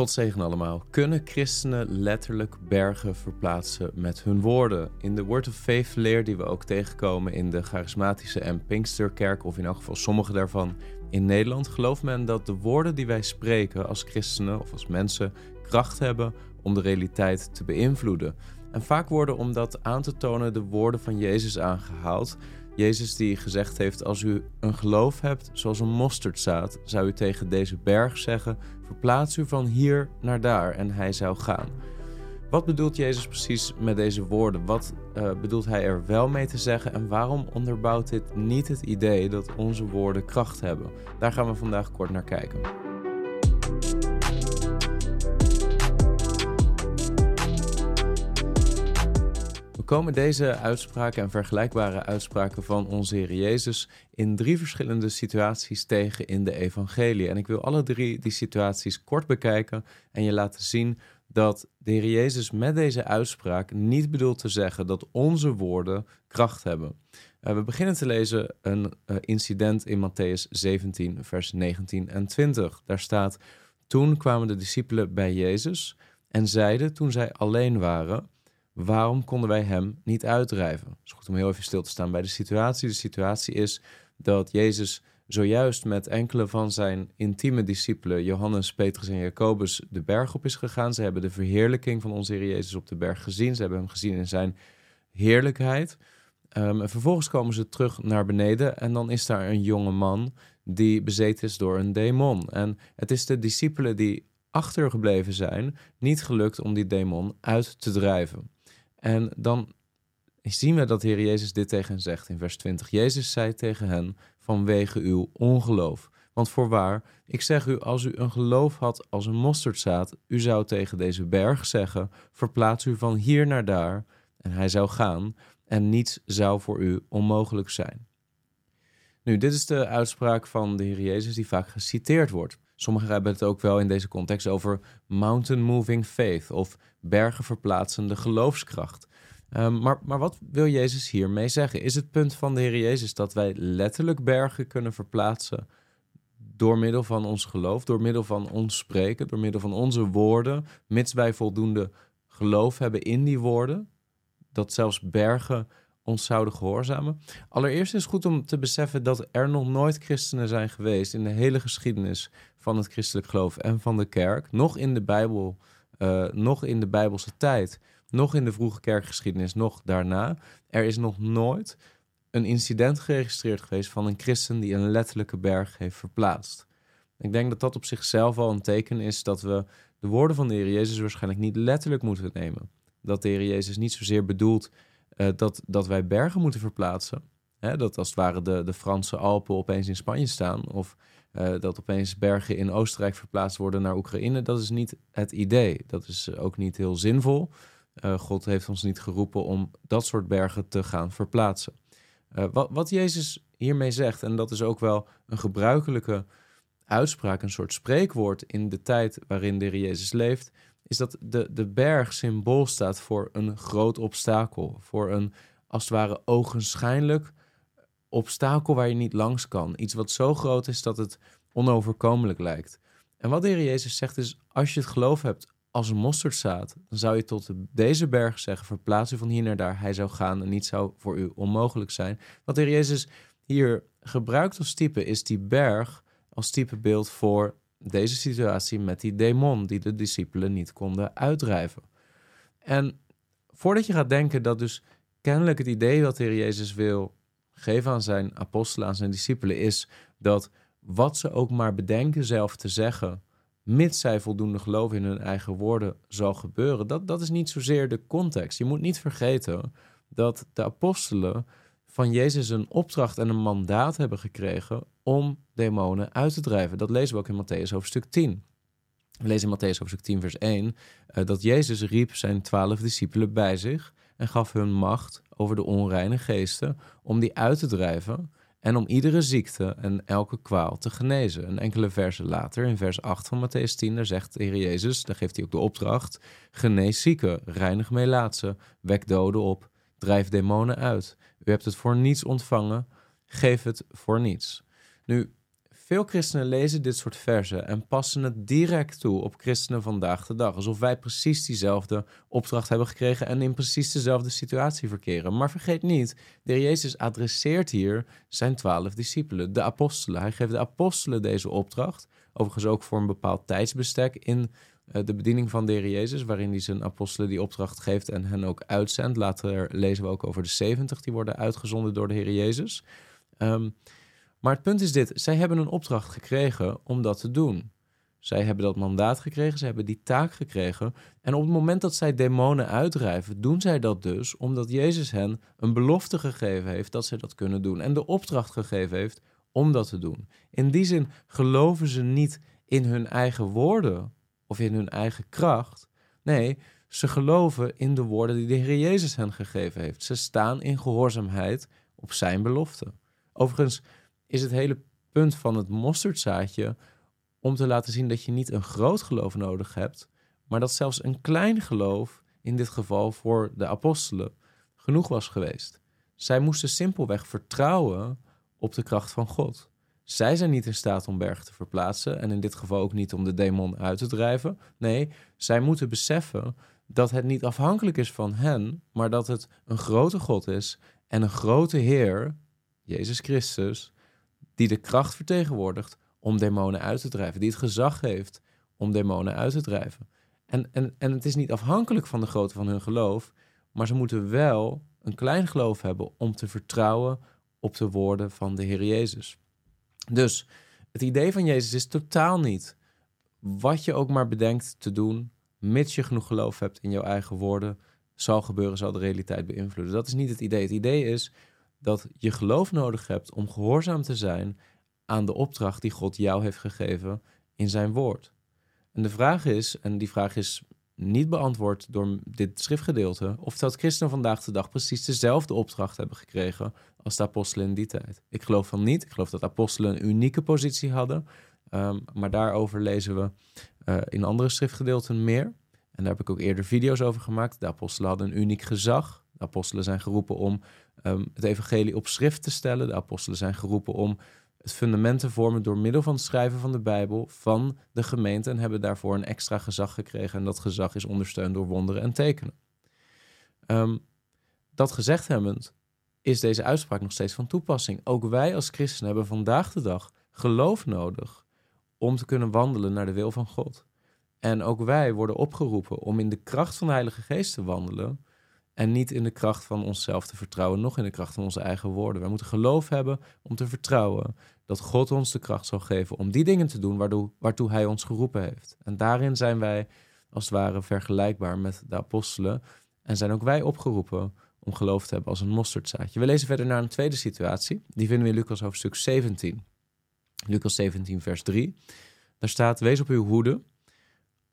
God allemaal. Kunnen christenen letterlijk bergen verplaatsen met hun woorden? In de Word of Faith leer die we ook tegenkomen in de charismatische en Pinksterkerk, of in elk geval sommige daarvan in Nederland, gelooft men dat de woorden die wij spreken als christenen of als mensen kracht hebben om de realiteit te beïnvloeden. En vaak worden om dat aan te tonen de woorden van Jezus aangehaald. Jezus die gezegd heeft: Als u een geloof hebt zoals een mosterdzaad, zou u tegen deze berg zeggen: Verplaats u van hier naar daar en hij zou gaan. Wat bedoelt Jezus precies met deze woorden? Wat uh, bedoelt hij er wel mee te zeggen en waarom onderbouwt dit niet het idee dat onze woorden kracht hebben? Daar gaan we vandaag kort naar kijken. Komen deze uitspraken en vergelijkbare uitspraken van onze Heer Jezus in drie verschillende situaties tegen in de Evangelie. En ik wil alle drie die situaties kort bekijken en je laten zien dat de Heer Jezus met deze uitspraak niet bedoelt te zeggen dat onze woorden kracht hebben. Uh, we beginnen te lezen een uh, incident in Matthäus 17, vers 19 en 20. Daar staat: Toen kwamen de discipelen bij Jezus en zeiden, toen zij alleen waren waarom konden wij hem niet uitdrijven? Het is goed om heel even stil te staan bij de situatie. De situatie is dat Jezus zojuist met enkele van zijn intieme discipelen, Johannes, Petrus en Jacobus, de berg op is gegaan. Ze hebben de verheerlijking van onze Heer Jezus op de berg gezien. Ze hebben hem gezien in zijn heerlijkheid. Um, en vervolgens komen ze terug naar beneden en dan is daar een jonge man die bezeten is door een demon. En het is de discipelen die achtergebleven zijn, niet gelukt om die demon uit te drijven. En dan zien we dat Heer Jezus dit tegen hen zegt in vers 20. Jezus zei tegen hen vanwege uw ongeloof. Want voorwaar, ik zeg u, als u een geloof had als een mosterdzaad, u zou tegen deze berg zeggen: verplaats u van hier naar daar, en hij zou gaan, en niets zou voor u onmogelijk zijn. Nu, dit is de uitspraak van de Heer Jezus die vaak geciteerd wordt. Sommigen hebben het ook wel in deze context over mountain moving faith of bergen verplaatsende geloofskracht. Um, maar, maar wat wil Jezus hiermee zeggen? Is het punt van de Heer Jezus dat wij letterlijk bergen kunnen verplaatsen door middel van ons geloof, door middel van ons spreken, door middel van onze woorden, mits wij voldoende geloof hebben in die woorden, dat zelfs bergen ons zouden gehoorzamen? Allereerst is het goed om te beseffen dat er nog nooit christenen zijn geweest in de hele geschiedenis van het christelijk geloof en van de kerk, nog in de Bijbel, uh, nog in de Bijbelse tijd, nog in de vroege kerkgeschiedenis, nog daarna. Er is nog nooit een incident geregistreerd geweest van een christen die een letterlijke berg heeft verplaatst. Ik denk dat dat op zichzelf al een teken is dat we de woorden van de Heer Jezus waarschijnlijk niet letterlijk moeten nemen. Dat de Heer Jezus niet zozeer bedoelt uh, dat, dat wij bergen moeten verplaatsen. Hè, dat als het ware de, de Franse Alpen opeens in Spanje staan. Of uh, dat opeens bergen in Oostenrijk verplaatst worden naar Oekraïne. Dat is niet het idee. Dat is ook niet heel zinvol. Uh, God heeft ons niet geroepen om dat soort bergen te gaan verplaatsen. wat, wat Jezus hiermee zegt, en dat is ook wel een gebruikelijke uitspraak, een soort spreekwoord in de tijd waarin de Jezus leeft, is dat de, de berg symbool staat voor een groot obstakel. Voor een, als het ware, ogenschijnlijk obstakel waar je niet langs kan. Iets wat zo groot is dat het onoverkomelijk lijkt. En wat de Heer Jezus zegt is, als je het geloof hebt als een mosterdzaad, dan zou je tot deze berg zeggen, verplaats u van hier naar daar, hij zou gaan en niets zou voor u onmogelijk zijn. Wat de Heer Jezus hier gebruikt als type is die berg als type beeld voor deze situatie met die demon die de discipelen niet konden uitdrijven. En voordat je gaat denken dat dus kennelijk het idee wat de Heer Jezus wil geven aan zijn apostelen, aan zijn discipelen, is dat wat ze ook maar bedenken zelf te zeggen, mits zij voldoende geloven in hun eigen woorden, zal gebeuren. Dat, dat is niet zozeer de context. Je moet niet vergeten dat de apostelen van Jezus een opdracht en een mandaat hebben gekregen om demonen uit te drijven. Dat lezen we ook in Matthäus hoofdstuk 10. We lezen in Matthäus hoofdstuk 10 vers 1 uh, dat Jezus riep zijn twaalf discipelen bij zich en gaf hun macht over de onreine geesten om die uit te drijven en om iedere ziekte en elke kwaal te genezen. En enkele versen later, in vers 8 van Matthäus 10, daar zegt de Heer Jezus, daar geeft hij ook de opdracht, genees zieken, reinig melaatsen, wek doden op, drijf demonen uit. U hebt het voor niets ontvangen, geef het voor niets. Nu, Veel christenen lezen dit soort versen en passen het direct toe op christenen vandaag de dag. Alsof wij precies diezelfde opdracht hebben gekregen en in precies dezelfde situatie verkeren. Maar vergeet niet, de Jezus adresseert hier zijn twaalf discipelen, de apostelen. Hij geeft de apostelen deze opdracht, overigens ook voor een bepaald tijdsbestek in de bediening van de heer Jezus, waarin hij zijn apostelen die opdracht geeft en hen ook uitzendt. Later lezen we ook over de 70 die worden uitgezonden door de heer Jezus. Um, maar het punt is dit: zij hebben een opdracht gekregen om dat te doen. Zij hebben dat mandaat gekregen, ze hebben die taak gekregen. En op het moment dat zij demonen uitdrijven, doen zij dat dus omdat Jezus hen een belofte gegeven heeft dat zij dat kunnen doen. En de opdracht gegeven heeft om dat te doen. In die zin geloven ze niet in hun eigen woorden of in hun eigen kracht. Nee, ze geloven in de woorden die de Heer Jezus hen gegeven heeft. Ze staan in gehoorzaamheid op zijn belofte. Overigens, is het hele punt van het mosterdzaadje om te laten zien dat je niet een groot geloof nodig hebt, maar dat zelfs een klein geloof, in dit geval voor de apostelen, genoeg was geweest. Zij moesten simpelweg vertrouwen op de kracht van God. Zij zijn niet in staat om bergen te verplaatsen en in dit geval ook niet om de demon uit te drijven. Nee, zij moeten beseffen dat het niet afhankelijk is van hen, maar dat het een grote God is en een grote Heer, Jezus Christus, die de kracht vertegenwoordigt om demonen uit te drijven, die het gezag heeft om demonen uit te drijven. En, en, en het is niet afhankelijk van de grootte van hun geloof, maar ze moeten wel een klein geloof hebben om te vertrouwen op de woorden van de Heer Jezus. Dus het idee van Jezus is totaal niet wat je ook maar bedenkt te doen, mits je genoeg geloof hebt in jouw eigen woorden, zal gebeuren, zal de realiteit beïnvloeden. Dat is niet het idee. Het idee is dat je geloof nodig hebt om gehoorzaam te zijn aan de opdracht die God jou heeft gegeven in zijn woord. En de vraag is, en die vraag is niet beantwoord door dit schriftgedeelte, of dat christenen vandaag de dag precies dezelfde opdracht hebben gekregen als de apostelen in die tijd. Ik geloof van niet. Ik geloof dat apostelen een unieke positie hadden, ehm, maar daarover lezen we uh, in andere schriftgedeelten meer. En daar heb ik ook eerder video's over gemaakt. De apostelen hadden een uniek gezag. De apostelen zijn geroepen om um, het evangelie op schrift te stellen. De apostelen zijn geroepen om het fundament te vormen door middel van het schrijven van de Bijbel van de gemeente en hebben daarvoor een extra gezag gekregen. En dat gezag is ondersteund door wonderen en tekenen. Um, dat gezegd hebbend, is deze uitspraak nog steeds van toepassing. Ook wij als christenen hebben vandaag de dag geloof nodig om te kunnen wandelen naar de wil van God. En ook wij worden opgeroepen om in de kracht van de Heilige Geest te wandelen en niet in de kracht van onszelf te vertrouwen, nog in de kracht van onze eigen woorden. Wij moeten geloof hebben om te vertrouwen dat God ons de kracht zal geven om die dingen te doen waartoe, waartoe Hij ons geroepen heeft. En daarin zijn wij als het ware vergelijkbaar met de apostelen. En zijn ook wij opgeroepen om geloof te hebben als een mosterdzaadje. We lezen verder naar een tweede situatie. Die vinden we in Lucas hoofdstuk 17. Lucas 17, vers 3. Daar staat: Wees op uw hoede.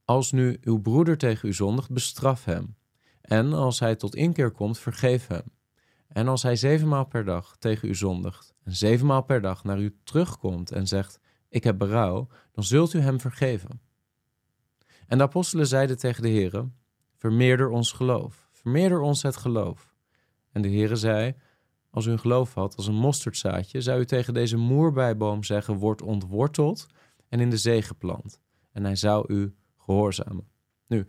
Als nu uw broeder tegen u zondigt, bestraf hem. En als hij tot inkeer komt, vergeef hem. En als hij zevenmaal per dag tegen u zondigt en zevenmaal per dag naar u terugkomt en zegt: Ik heb berouw, dan zult u hem vergeven. En de apostelen zeiden tegen de Heer: Vermeerder ons geloof, vermeerder ons het geloof. En de Heer zei: Als u een geloof had als een mosterdzaadje, zou u tegen deze moerbijboom zeggen: Word ontworteld en in de zee geplant. En hij zou u gehoorzamen. Nu,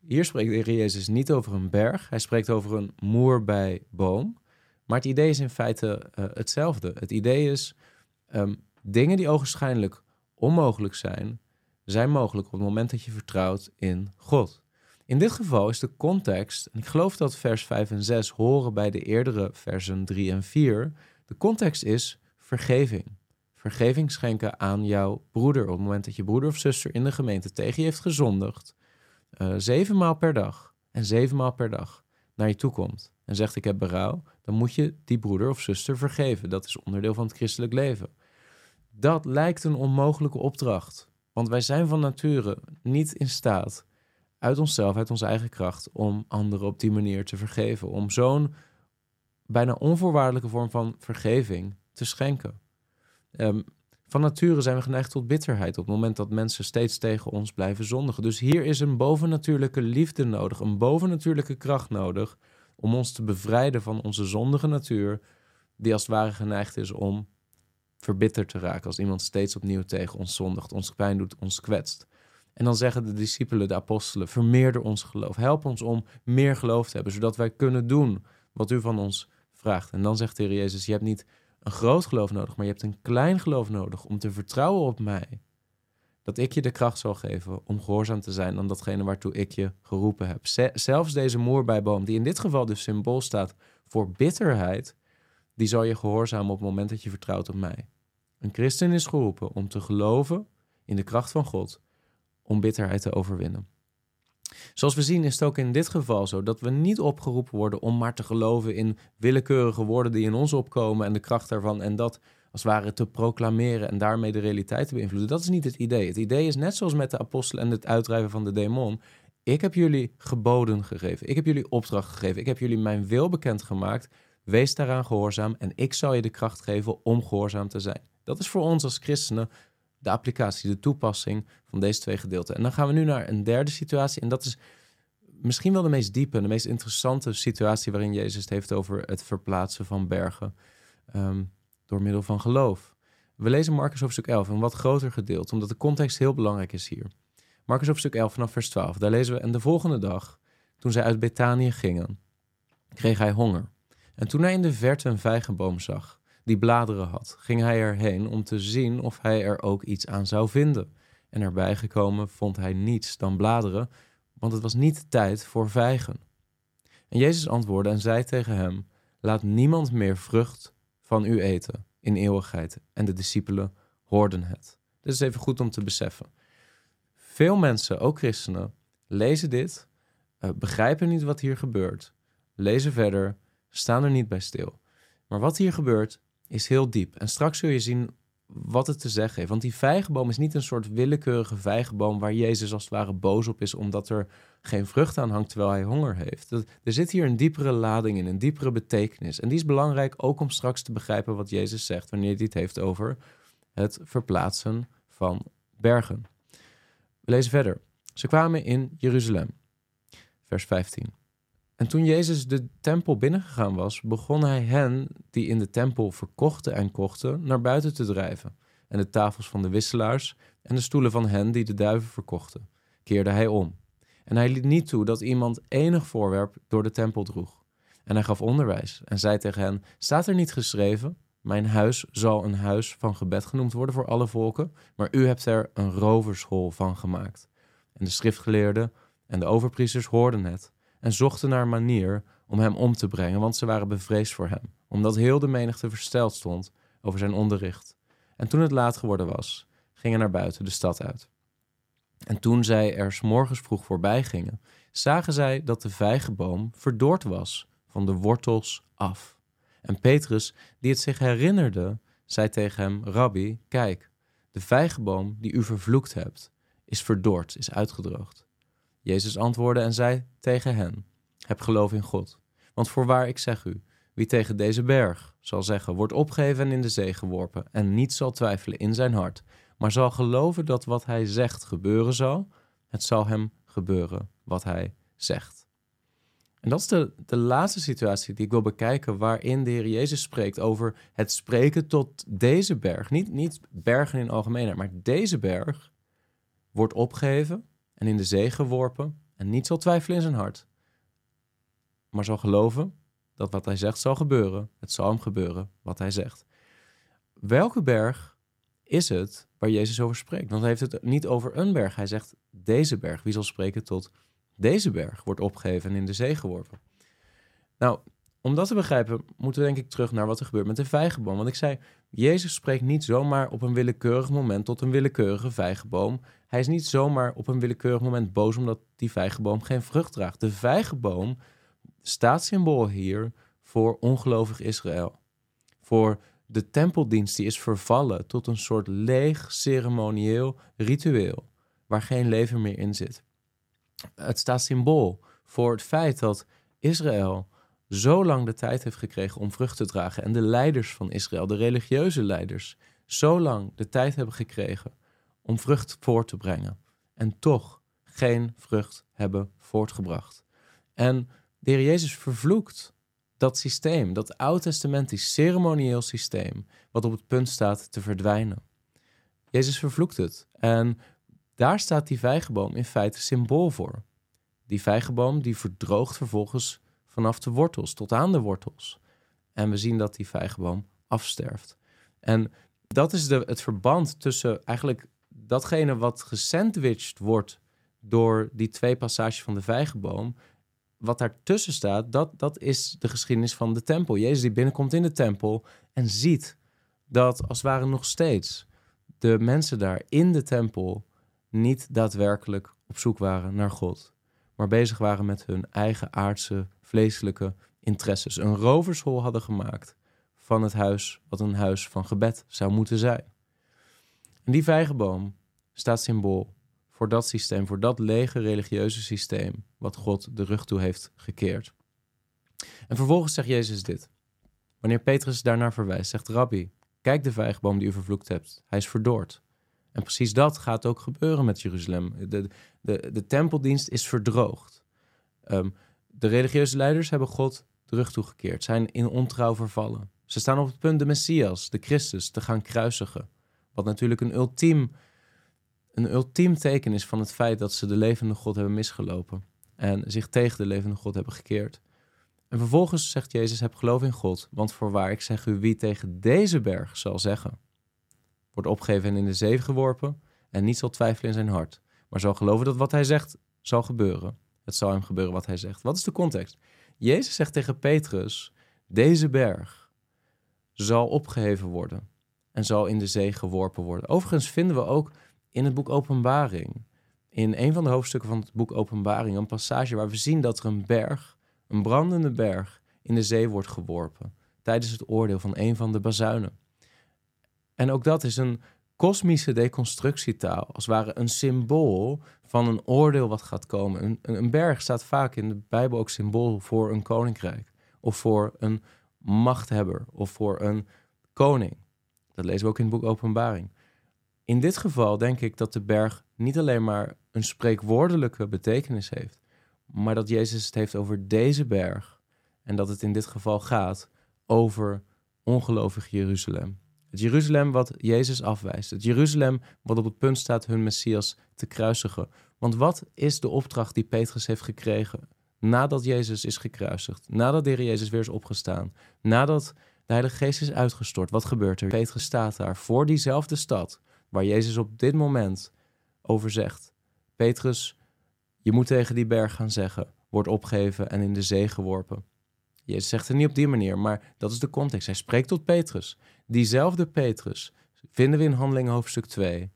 hier spreekt de Heer Jezus niet over een berg, hij spreekt over een moerbijboom. Maar het idee is in feite uh, hetzelfde. Het idee is, um, dingen die ogenschijnlijk onmogelijk zijn, zijn mogelijk op het moment dat je vertrouwt in God. In dit geval is de context, en ik geloof dat vers 5 en 6 horen bij de eerdere versen 3 en 4. De context is vergeving. Vergeving schenken aan jouw broeder. Op het moment dat je broeder of zuster in de gemeente tegen je heeft gezondigd, uh, zeven maal per dag en zeven maal per dag naar je toe komt en zegt ik heb berouw, dan moet je die broeder of zuster vergeven. Dat is onderdeel van het christelijk leven. Dat lijkt een onmogelijke opdracht, want wij zijn van nature niet in staat uit onszelf, uit onze eigen kracht, om anderen op die manier te vergeven, om zo'n bijna onvoorwaardelijke vorm van vergeving te schenken. Um, van nature zijn we geneigd tot bitterheid op het moment dat mensen steeds tegen ons blijven zondigen. Dus hier is een bovennatuurlijke liefde nodig, een bovennatuurlijke kracht nodig om ons te bevrijden van onze zondige natuur, die als het ware geneigd is om verbitterd te raken als iemand steeds opnieuw tegen ons zondigt, ons pijn doet, ons kwetst. En dan zeggen de discipelen, de apostelen, vermeerder ons geloof. Help ons om meer geloof te hebben, zodat wij kunnen doen wat u van ons vraagt. En dan zegt de Heer Jezus, je hebt niet een groot geloof nodig, maar je hebt een klein geloof nodig om te vertrouwen op mij. Dat ik je de kracht zal geven om gehoorzaam te zijn aan datgene waartoe ik je geroepen heb. zelfs deze moerbijboom, die in dit geval dus symbool staat voor bitterheid, die zal je gehoorzamen op het moment dat je vertrouwt op mij. Een christen is geroepen om te geloven in de kracht van God om bitterheid te overwinnen. Zoals we zien is het ook in dit geval zo dat we niet opgeroepen worden om maar te geloven in willekeurige woorden die in ons opkomen en de kracht daarvan en dat als het ware te proclameren en daarmee de realiteit te beïnvloeden. Dat is niet het idee. Het idee is net zoals met de apostelen en het uitdrijven van de demon. Ik heb jullie geboden gegeven. Ik heb jullie opdracht gegeven. Ik heb jullie mijn wil bekend gemaakt. Wees daaraan gehoorzaam en ik zal je de kracht geven om gehoorzaam te zijn. Dat is voor ons als christenen de applicatie, de toepassing van deze twee gedeelten. En dan gaan we nu naar een derde situatie. En dat is misschien wel de meest diepe, de meest interessante situatie waarin Jezus het heeft over het verplaatsen van bergen um, door middel van geloof. We lezen Marcus hoofdstuk 11, een wat groter gedeelte, omdat de context heel belangrijk is hier. Marcus hoofdstuk 11 vanaf vers 12. Daar lezen we, en de volgende dag, toen zij uit Betanië gingen, kreeg hij honger. En toen hij in de verte een vijgenboom zag, die bladeren had, ging hij erheen om te zien of hij er ook iets aan zou vinden. En erbij gekomen vond hij niets dan bladeren, want het was niet tijd voor vijgen. En Jezus antwoordde en zei tegen hem: Laat niemand meer vrucht van u eten in eeuwigheid. En de discipelen hoorden het. Dit is even goed om te beseffen. Veel mensen, ook christenen, lezen dit, uh, begrijpen niet wat hier gebeurt, lezen verder, staan er niet bij stil. Maar wat hier gebeurt, is heel diep. En straks zul je zien wat het te zeggen heeft. Want die vijgenboom is niet een soort willekeurige vijgenboom waar Jezus als het ware boos op is omdat er geen vrucht aan hangt terwijl hij honger heeft. Er zit hier een diepere lading in, een diepere betekenis. En die is belangrijk ook om straks te begrijpen wat Jezus zegt wanneer hij het heeft over het verplaatsen van bergen. We lezen verder. Ze kwamen in Jeruzalem. Vers 15. En toen Jezus de tempel binnengegaan was, begon hij hen die in de tempel verkochten en kochten naar buiten te drijven. En de tafels van de wisselaars en de stoelen van hen die de duiven verkochten, keerde hij om. En hij liet niet toe dat iemand enig voorwerp door de tempel droeg. En hij gaf onderwijs en zei tegen hen: Staat er niet geschreven: Mijn huis zal een huis van gebed genoemd worden voor alle volken, maar u hebt er een roverschool van gemaakt. En de schriftgeleerden en de overpriesters hoorden het en zochten naar een manier om hem om te brengen, want ze waren bevreesd voor hem, omdat heel de menigte versteld stond over zijn onderricht. En toen het laat geworden was, gingen naar buiten de stad uit. En toen zij er s morgens vroeg voorbij gingen, zagen zij dat de vijgenboom verdord was van de wortels af. En Petrus, die het zich herinnerde, zei tegen hem: Rabbi, kijk, de vijgenboom die u vervloekt hebt, is verdord, is uitgedroogd. Jezus antwoordde en zei tegen hen: Heb geloof in God. Want voorwaar ik zeg u, wie tegen deze berg zal zeggen: Word opgeheven en in de zee geworpen, en niet zal twijfelen in zijn hart, maar zal geloven dat wat hij zegt gebeuren zal, het zal hem gebeuren wat hij zegt. En dat is de, de laatste situatie die ik wil bekijken, waarin de Heer Jezus spreekt over het spreken tot deze berg. Niet, niet bergen in algemeenheid, maar deze berg wordt opgeheven en in de zee geworpen en niet zal twijfelen in zijn hart, maar zal geloven dat wat hij zegt zal gebeuren. Het zal hem gebeuren wat hij zegt. Welke berg is het waar Jezus over spreekt? Want hij heeft het niet over een berg. Hij zegt deze berg. Wie zal spreken tot deze berg wordt opgeheven en in de zee geworpen? Nou, om dat te begrijpen, moeten we denk ik terug naar wat er gebeurt met de vijgenboom. Want ik zei, Jezus spreekt niet zomaar op een willekeurig moment tot een willekeurige vijgenboom. Hij is niet zomaar op een willekeurig moment boos omdat die vijgenboom geen vrucht draagt. De vijgenboom staat symbool hier voor ongelovig Israël. Voor de tempeldienst die is vervallen tot een soort leeg ceremonieel ritueel waar geen leven meer in zit. Het staat symbool voor het feit dat Israël zo lang de tijd heeft gekregen om vrucht te dragen en de leiders van Israël, de religieuze leiders, zo lang de tijd hebben gekregen om vrucht voort te brengen en toch geen vrucht hebben voortgebracht. En de Heer Jezus vervloekt dat systeem, dat oud-testamentisch ceremonieel systeem, wat op het punt staat te verdwijnen. Jezus vervloekt het. En daar staat die vijgenboom in feite symbool voor. Die vijgenboom die verdroogt vervolgens vanaf de wortels tot aan de wortels. En we zien dat die vijgenboom afsterft. En dat is de, het verband tussen eigenlijk datgene wat gesandwiched wordt door die twee passages van de vijgenboom. Wat daartussen staat, dat, dat is de geschiedenis van de tempel. Jezus die binnenkomt in de tempel en ziet dat als het nog steeds de mensen daar in de tempel niet daadwerkelijk op zoek waren naar God, maar bezig waren met hun eigen aardse, vleeselijke interesses. Een rovershol hadden gemaakt van het huis wat een huis van gebed zou moeten zijn. En die vijgenboom staat symbool voor dat systeem, voor dat lege religieuze systeem wat God de rug toe heeft gekeerd. En vervolgens zegt Jezus dit. Wanneer Petrus daarnaar verwijst, zegt Rabbi, kijk de vijgenboom die u vervloekt hebt, hij is verdord. En precies dat gaat ook gebeuren met Jeruzalem. De, de, de tempeldienst is verdroogd. Ehm, de religieuze leiders hebben God de rug toegekeerd, zijn in ontrouw vervallen. Ze staan op het punt de Messias, de Christus, te gaan kruisigen. Wat natuurlijk een ultiem, een ultiem teken is van het feit dat ze de levende God hebben misgelopen. En zich tegen de levende God hebben gekeerd. En vervolgens zegt Jezus: Heb geloof in God, want voorwaar ik zeg u wie tegen deze berg zal zeggen: Wordt opgegeven en in de zee geworpen, en niet zal twijfelen in zijn hart, maar zal geloven dat wat hij zegt zal gebeuren. Het zal hem gebeuren wat hij zegt. Wat is de context? Jezus zegt tegen Petrus: Deze berg zal opgeheven worden en zal in de zee geworpen worden. Overigens vinden we ook in het boek Openbaring, in een van de hoofdstukken van het boek Openbaring, een passage waar we zien dat er een berg, een brandende berg, in de zee wordt geworpen tijdens het oordeel van een van de bazuinen. En ook dat is een kosmische deconstructietaal, als het ware een symbool van een oordeel wat gaat komen. Een, een berg staat vaak in de Bijbel ook symbool voor een koninkrijk of voor een machthebber of voor een koning. Dat lezen we ook in het boek Openbaring. In dit geval denk ik dat de berg niet alleen maar een spreekwoordelijke betekenis heeft, maar dat Jezus het heeft over deze berg en dat het in dit geval gaat over ongelovig Jeruzalem. Het Jeruzalem wat Jezus afwijst. Het Jeruzalem wat op het punt staat hun Messias te kruisigen. Want wat is de opdracht die Petrus heeft gekregen nadat Jezus is gekruisigd? Nadat de Jezus weer is opgestaan? Nadat de Heilige Geest is uitgestort? Wat gebeurt er? Petrus staat daar voor diezelfde stad waar Jezus op dit moment over zegt. Petrus, je moet tegen die berg gaan zeggen, wordt opgeheven en in de zee geworpen. Jezus zegt het niet op die manier, maar dat is de context. Hij spreekt tot Petrus. Diezelfde Petrus vinden we in Handelingen hoofdstuk 2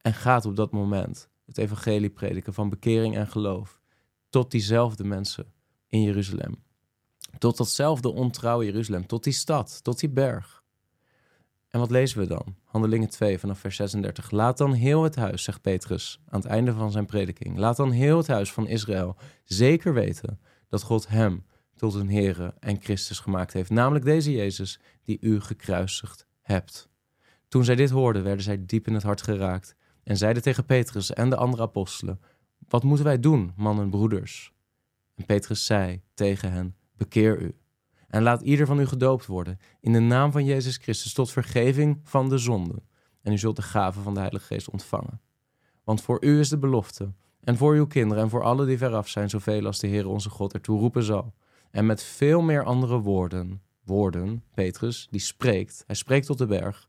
en gaat op dat moment het evangelie prediken van bekering en geloof tot diezelfde mensen in Jeruzalem. Tot datzelfde ontrouwe Jeruzalem, tot die stad, tot die berg. En wat lezen we dan? Handelingen 2 vanaf vers 36. Laat dan heel het huis, zegt Petrus aan het einde van zijn prediking. Laat dan heel het huis van Israël zeker weten dat God hem tot een Heere en Christus gemaakt heeft, namelijk deze Jezus die u gekruisigd hebt. Toen zij dit hoorden, werden zij diep in het hart geraakt en zeiden tegen Petrus en de andere apostelen: Wat moeten wij doen, mannen en broeders? En Petrus zei tegen hen: Bekeer u en laat ieder van u gedoopt worden in de naam van Jezus Christus tot vergeving van de zonden. En u zult de gave van de Heilige Geest ontvangen. Want voor u is de belofte, en voor uw kinderen en voor alle die veraf zijn, zoveel als de Heer onze God ertoe roepen zal. En met veel meer andere woorden, woorden, Petrus, die spreekt, hij spreekt tot de berg.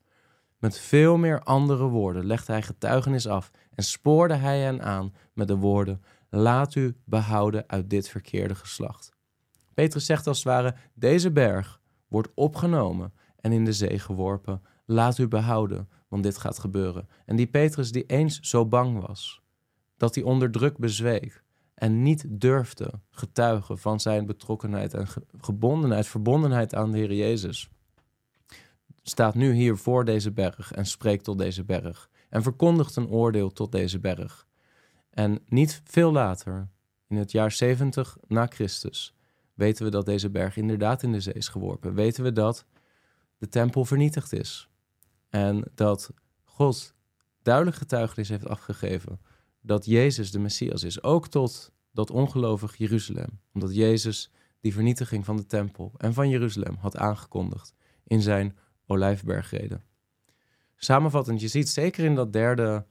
Met veel meer andere woorden legde hij getuigenis af en spoorde hij hen aan met de woorden: Laat u behouden uit dit verkeerde geslacht. Petrus zegt als het ware: Deze berg wordt opgenomen en in de zee geworpen. Laat u behouden, want dit gaat gebeuren. En die Petrus die eens zo bang was, dat hij onder druk bezweek, en niet durfde getuigen van zijn betrokkenheid en gebondenheid, verbondenheid aan de Heer Jezus, staat nu hier voor deze berg en spreekt tot deze berg en verkondigt een oordeel tot deze berg. En niet veel later, in het jaar 70 na Christus, weten we dat deze berg inderdaad in de zee is geworpen. Weten we dat de tempel vernietigd is en dat God duidelijk getuigenis heeft afgegeven dat Jezus de Messias is, ook tot dat ongelovig Jeruzalem. Omdat Jezus die vernietiging van de tempel en van Jeruzalem had aangekondigd in zijn olijfbergreden. Samenvattend, je ziet zeker in dat derde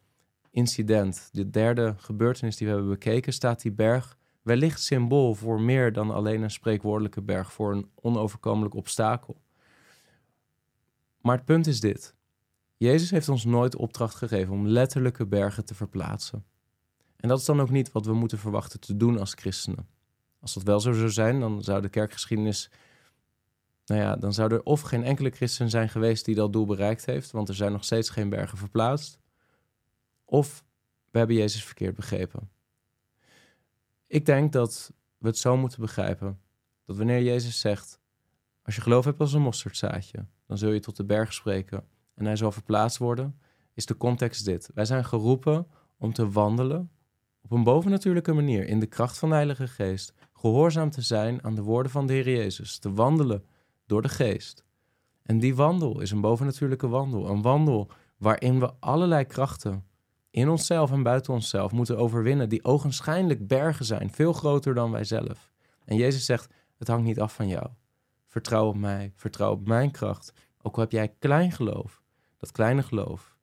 incident, de derde gebeurtenis die we hebben bekeken, staat die berg wellicht symbool voor meer dan alleen een spreekwoordelijke berg, voor een onoverkomelijk obstakel. Maar het punt is dit. Jezus heeft ons nooit opdracht gegeven om letterlijke bergen te verplaatsen. En dat is dan ook niet wat we moeten verwachten te doen als christenen. Als dat wel zo zou zijn, dan zou de kerkgeschiedenis. Nou ja, dan zou er of geen enkele christen zijn geweest die dat doel bereikt heeft, want er zijn nog steeds geen bergen verplaatst. Of we hebben Jezus verkeerd begrepen. Ik denk dat we het zo moeten begrijpen dat wanneer Jezus zegt: Als je geloof hebt als een mosterdzaadje, dan zul je tot de berg spreken en hij zal verplaatst worden, is de context dit. Wij zijn geroepen om te wandelen op een bovennatuurlijke manier in de kracht van de Heilige Geest, gehoorzaam te zijn aan de woorden van de Heer Jezus, te wandelen door de Geest. En die wandel is een bovennatuurlijke wandel, een wandel waarin we allerlei krachten in onszelf en buiten onszelf moeten overwinnen, die ogenschijnlijk bergen zijn, veel groter dan wij zelf. En Jezus zegt: Het hangt niet af van jou. Vertrouw op mij, vertrouw op mijn kracht. Ook al heb jij klein geloof, dat kleine geloof,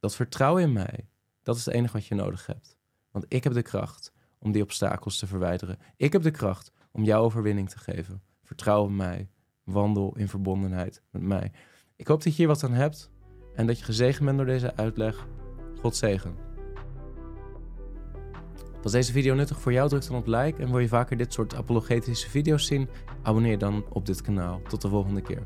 dat vertrouwen in mij, dat is het enige wat je nodig hebt. Want ik heb de kracht om die obstakels te verwijderen. Ik heb de kracht om jou overwinning te geven. Vertrouw op mij. Wandel in verbondenheid met mij. Ik hoop dat je hier wat aan hebt en dat je gezegend bent door deze uitleg. God zegen. Was deze video nuttig voor jou? Druk dan op like. En wil je vaker dit soort apologetische video's zien? Abonneer dan op dit kanaal. Tot de volgende keer.